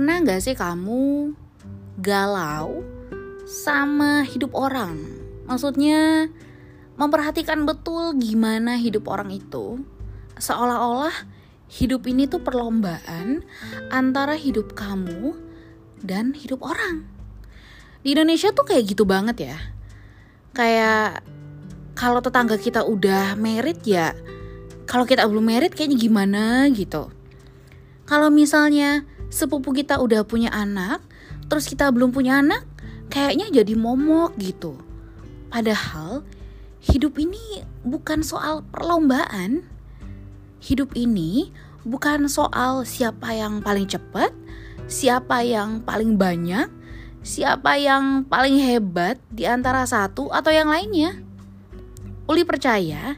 Pernah gak sih kamu galau sama hidup orang? Maksudnya memperhatikan betul gimana hidup orang itu. Seolah-olah hidup ini tuh perlombaan antara hidup kamu dan hidup orang. Di Indonesia tuh kayak gitu banget ya. Kayak kalau tetangga kita udah merit ya kalau kita belum merit kayaknya gimana gitu. Kalau misalnya sepupu kita udah punya anak, terus kita belum punya anak, kayaknya jadi momok gitu. Padahal hidup ini bukan soal perlombaan. Hidup ini bukan soal siapa yang paling cepat, siapa yang paling banyak, siapa yang paling hebat di antara satu atau yang lainnya. Uli percaya,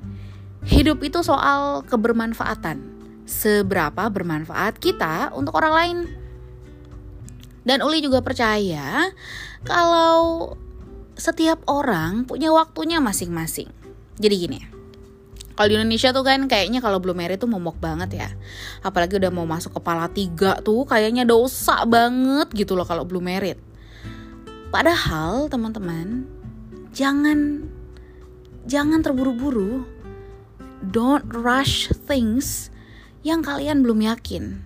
hidup itu soal kebermanfaatan seberapa bermanfaat kita untuk orang lain. Dan Uli juga percaya kalau setiap orang punya waktunya masing-masing. Jadi gini ya. Kalau di Indonesia tuh kan kayaknya kalau belum married tuh momok banget ya. Apalagi udah mau masuk kepala tiga tuh kayaknya dosa banget gitu loh kalau belum married. Padahal teman-teman jangan jangan terburu-buru. Don't rush things yang kalian belum yakin.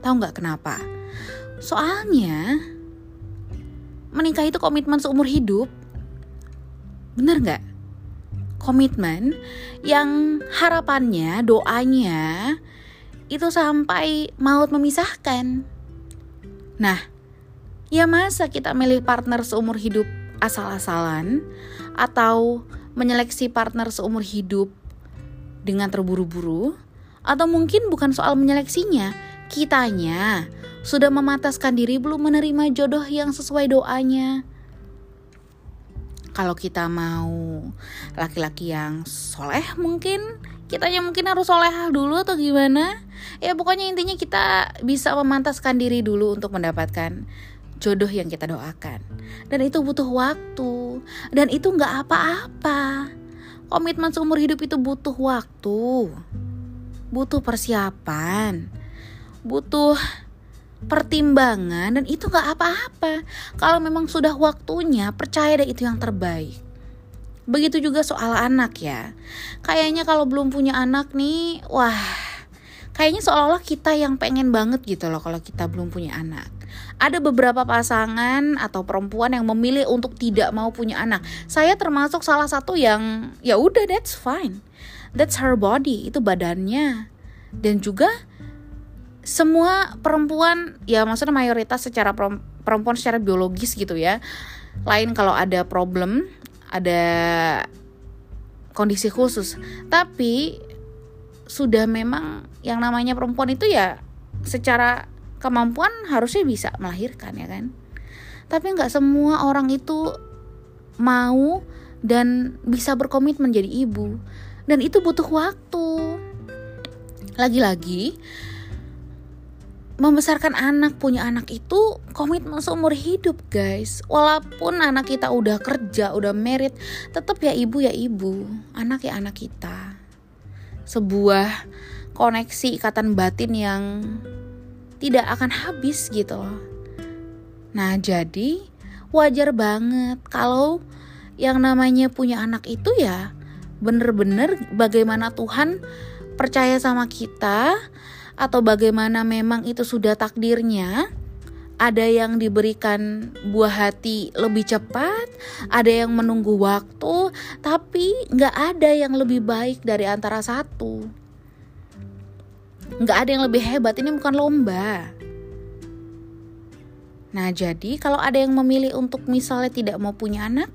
Tahu nggak kenapa? Soalnya menikah itu komitmen seumur hidup. Bener nggak? Komitmen yang harapannya, doanya itu sampai maut memisahkan. Nah, ya masa kita milih partner seumur hidup asal-asalan atau menyeleksi partner seumur hidup dengan terburu-buru atau mungkin bukan soal menyeleksinya, kitanya sudah memataskan diri belum menerima jodoh yang sesuai doanya. Kalau kita mau laki-laki yang soleh mungkin kitanya mungkin harus soleh dulu atau gimana? Ya pokoknya intinya kita bisa memantaskan diri dulu untuk mendapatkan jodoh yang kita doakan. Dan itu butuh waktu. Dan itu nggak apa-apa. Komitmen seumur hidup itu butuh waktu butuh persiapan, butuh pertimbangan dan itu gak apa-apa. Kalau memang sudah waktunya, percaya deh itu yang terbaik. Begitu juga soal anak ya. Kayaknya kalau belum punya anak nih, wah, kayaknya seolah-olah kita yang pengen banget gitu loh kalau kita belum punya anak. Ada beberapa pasangan atau perempuan yang memilih untuk tidak mau punya anak. Saya termasuk salah satu yang ya udah that's fine that's her body itu badannya. Dan juga semua perempuan ya maksudnya mayoritas secara perempuan secara biologis gitu ya lain kalau ada problem ada kondisi khusus. Tapi sudah memang yang namanya perempuan itu ya secara kemampuan harusnya bisa melahirkan ya kan? Tapi nggak semua orang itu mau dan bisa berkomitmen jadi ibu dan itu butuh waktu. Lagi-lagi membesarkan anak punya anak itu komitmen seumur hidup guys. Walaupun anak kita udah kerja udah merit tetap ya ibu ya ibu anak ya anak kita. Sebuah koneksi ikatan batin yang tidak akan habis gitu. Nah jadi wajar banget kalau yang namanya punya anak itu ya bener-bener bagaimana Tuhan percaya sama kita atau bagaimana memang itu sudah takdirnya ada yang diberikan buah hati lebih cepat, ada yang menunggu waktu, tapi nggak ada yang lebih baik dari antara satu. Nggak ada yang lebih hebat, ini bukan lomba. Nah jadi kalau ada yang memilih untuk misalnya tidak mau punya anak,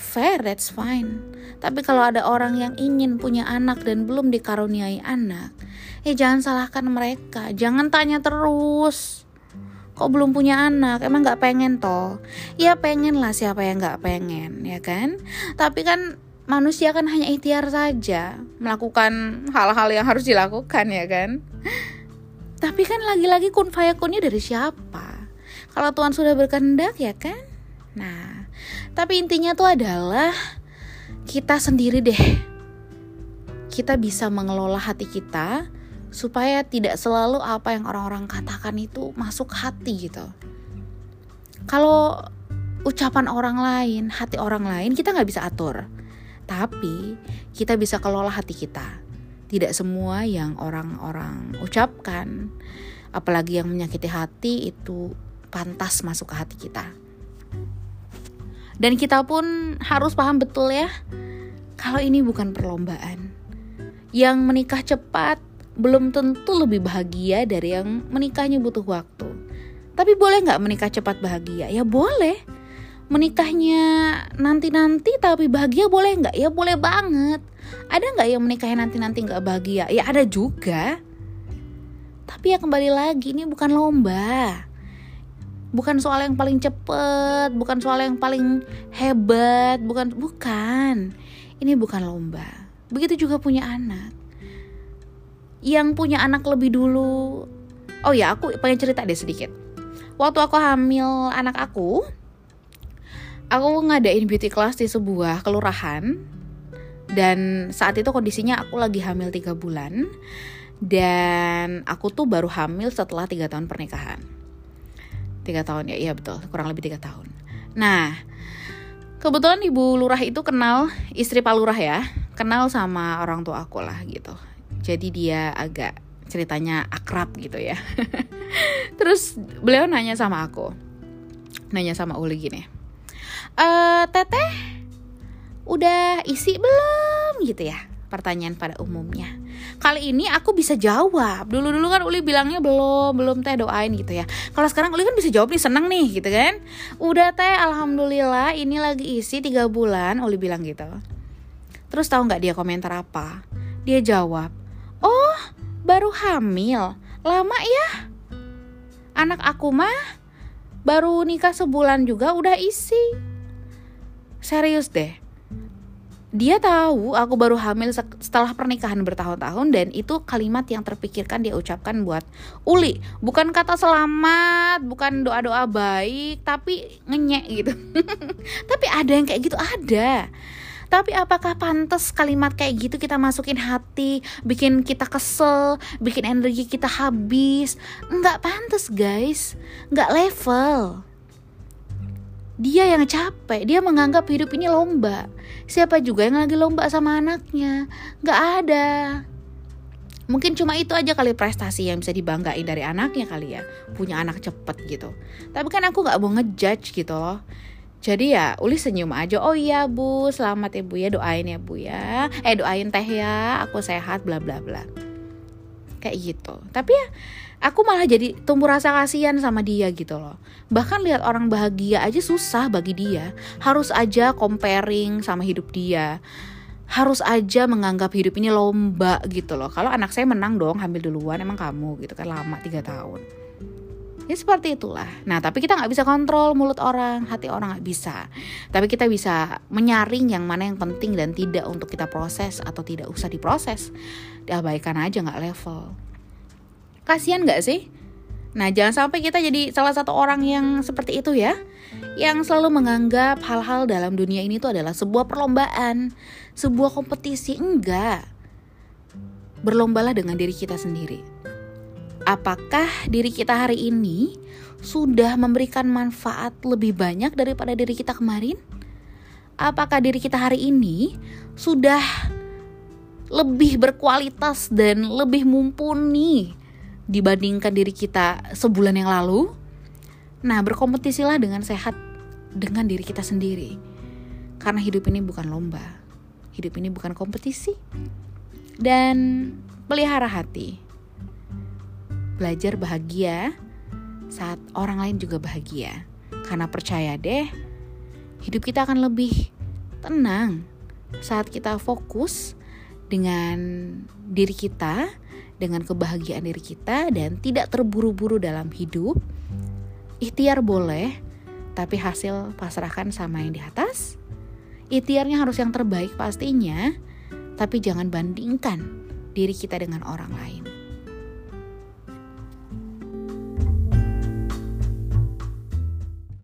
fair, that's fine. Tapi kalau ada orang yang ingin punya anak dan belum dikaruniai anak, ya jangan salahkan mereka. Jangan tanya terus. Kok belum punya anak? Emang gak pengen toh? Ya pengen lah siapa yang gak pengen, ya kan? Tapi kan manusia kan hanya ikhtiar saja melakukan hal-hal yang harus dilakukan, ya kan? Tapi kan lagi-lagi kun fayakunnya dari siapa? Kalau Tuhan sudah berkehendak ya kan? Nah, tapi intinya tuh adalah kita sendiri deh. Kita bisa mengelola hati kita supaya tidak selalu apa yang orang-orang katakan itu masuk hati gitu. Kalau ucapan orang lain, hati orang lain kita nggak bisa atur, tapi kita bisa kelola hati kita. Tidak semua yang orang-orang ucapkan, apalagi yang menyakiti hati itu pantas masuk ke hati kita. Dan kita pun harus paham betul ya, kalau ini bukan perlombaan. Yang menikah cepat belum tentu lebih bahagia dari yang menikahnya butuh waktu. Tapi boleh nggak menikah cepat bahagia? Ya boleh. Menikahnya nanti-nanti tapi bahagia boleh nggak? Ya boleh banget. Ada nggak yang menikahnya nanti-nanti nggak bahagia? Ya ada juga. Tapi ya kembali lagi ini bukan lomba. Bukan soal yang paling cepet, bukan soal yang paling hebat, bukan bukan. Ini bukan lomba. Begitu juga punya anak. Yang punya anak lebih dulu. Oh ya, aku pengen cerita deh sedikit. Waktu aku hamil anak aku, aku ngadain beauty class di sebuah kelurahan dan saat itu kondisinya aku lagi hamil tiga bulan dan aku tuh baru hamil setelah tiga tahun pernikahan tiga tahun. Ya iya betul. Kurang lebih tiga tahun. Nah kebetulan ibu lurah itu kenal istri pak lurah ya kenal sama orang tua aku lah gitu. Jadi dia agak ceritanya akrab gitu ya. Terus beliau nanya sama aku nanya sama Uli gini e, teteh udah isi belum? Gitu ya pertanyaan pada umumnya. Kali ini aku bisa jawab. Dulu-dulu kan Uli bilangnya belum, belum teh doain gitu ya. Kalau sekarang Uli kan bisa jawab nih, seneng nih gitu kan. Udah teh, alhamdulillah ini lagi isi tiga bulan, Uli bilang gitu. Terus tahu nggak dia komentar apa? Dia jawab, oh baru hamil, lama ya. Anak aku mah baru nikah sebulan juga udah isi. Serius deh dia tahu aku baru hamil setelah pernikahan bertahun-tahun dan itu kalimat yang terpikirkan dia ucapkan buat Uli. Bukan kata selamat bukan doa-doa baik tapi ngenyek gitu. Tapi ada yang kayak gitu ada. Tapi apakah pantas kalimat kayak gitu kita masukin hati bikin kita kesel bikin energi kita habis? Nggak pantas guys. Nggak level dia yang capek, dia menganggap hidup ini lomba. Siapa juga yang lagi lomba sama anaknya? Gak ada. Mungkin cuma itu aja kali prestasi yang bisa dibanggain dari anaknya kali ya. Punya anak cepet gitu. Tapi kan aku gak mau ngejudge gitu loh. Jadi ya Uli senyum aja Oh iya bu selamat ya bu ya Doain ya bu ya Eh doain teh ya Aku sehat bla bla bla Kayak gitu Tapi ya aku malah jadi tumbuh rasa kasihan sama dia gitu loh. Bahkan lihat orang bahagia aja susah bagi dia. Harus aja comparing sama hidup dia. Harus aja menganggap hidup ini lomba gitu loh. Kalau anak saya menang dong hamil duluan emang kamu gitu kan lama tiga tahun. Ya seperti itulah. Nah tapi kita nggak bisa kontrol mulut orang, hati orang nggak bisa. Tapi kita bisa menyaring yang mana yang penting dan tidak untuk kita proses atau tidak usah diproses. Diabaikan aja nggak level Kasian gak sih? Nah, jangan sampai kita jadi salah satu orang yang seperti itu ya. Yang selalu menganggap hal-hal dalam dunia ini itu adalah sebuah perlombaan, sebuah kompetisi. Enggak. Berlombalah dengan diri kita sendiri. Apakah diri kita hari ini sudah memberikan manfaat lebih banyak daripada diri kita kemarin? Apakah diri kita hari ini sudah lebih berkualitas dan lebih mumpuni dibandingkan diri kita sebulan yang lalu. Nah, berkompetisilah dengan sehat dengan diri kita sendiri. Karena hidup ini bukan lomba. Hidup ini bukan kompetisi. Dan pelihara hati. Belajar bahagia saat orang lain juga bahagia. Karena percaya deh, hidup kita akan lebih tenang saat kita fokus dengan diri kita dengan kebahagiaan diri kita dan tidak terburu-buru dalam hidup. Ikhtiar boleh, tapi hasil pasrahkan sama yang di atas. Ikhtiarnya harus yang terbaik pastinya, tapi jangan bandingkan diri kita dengan orang lain.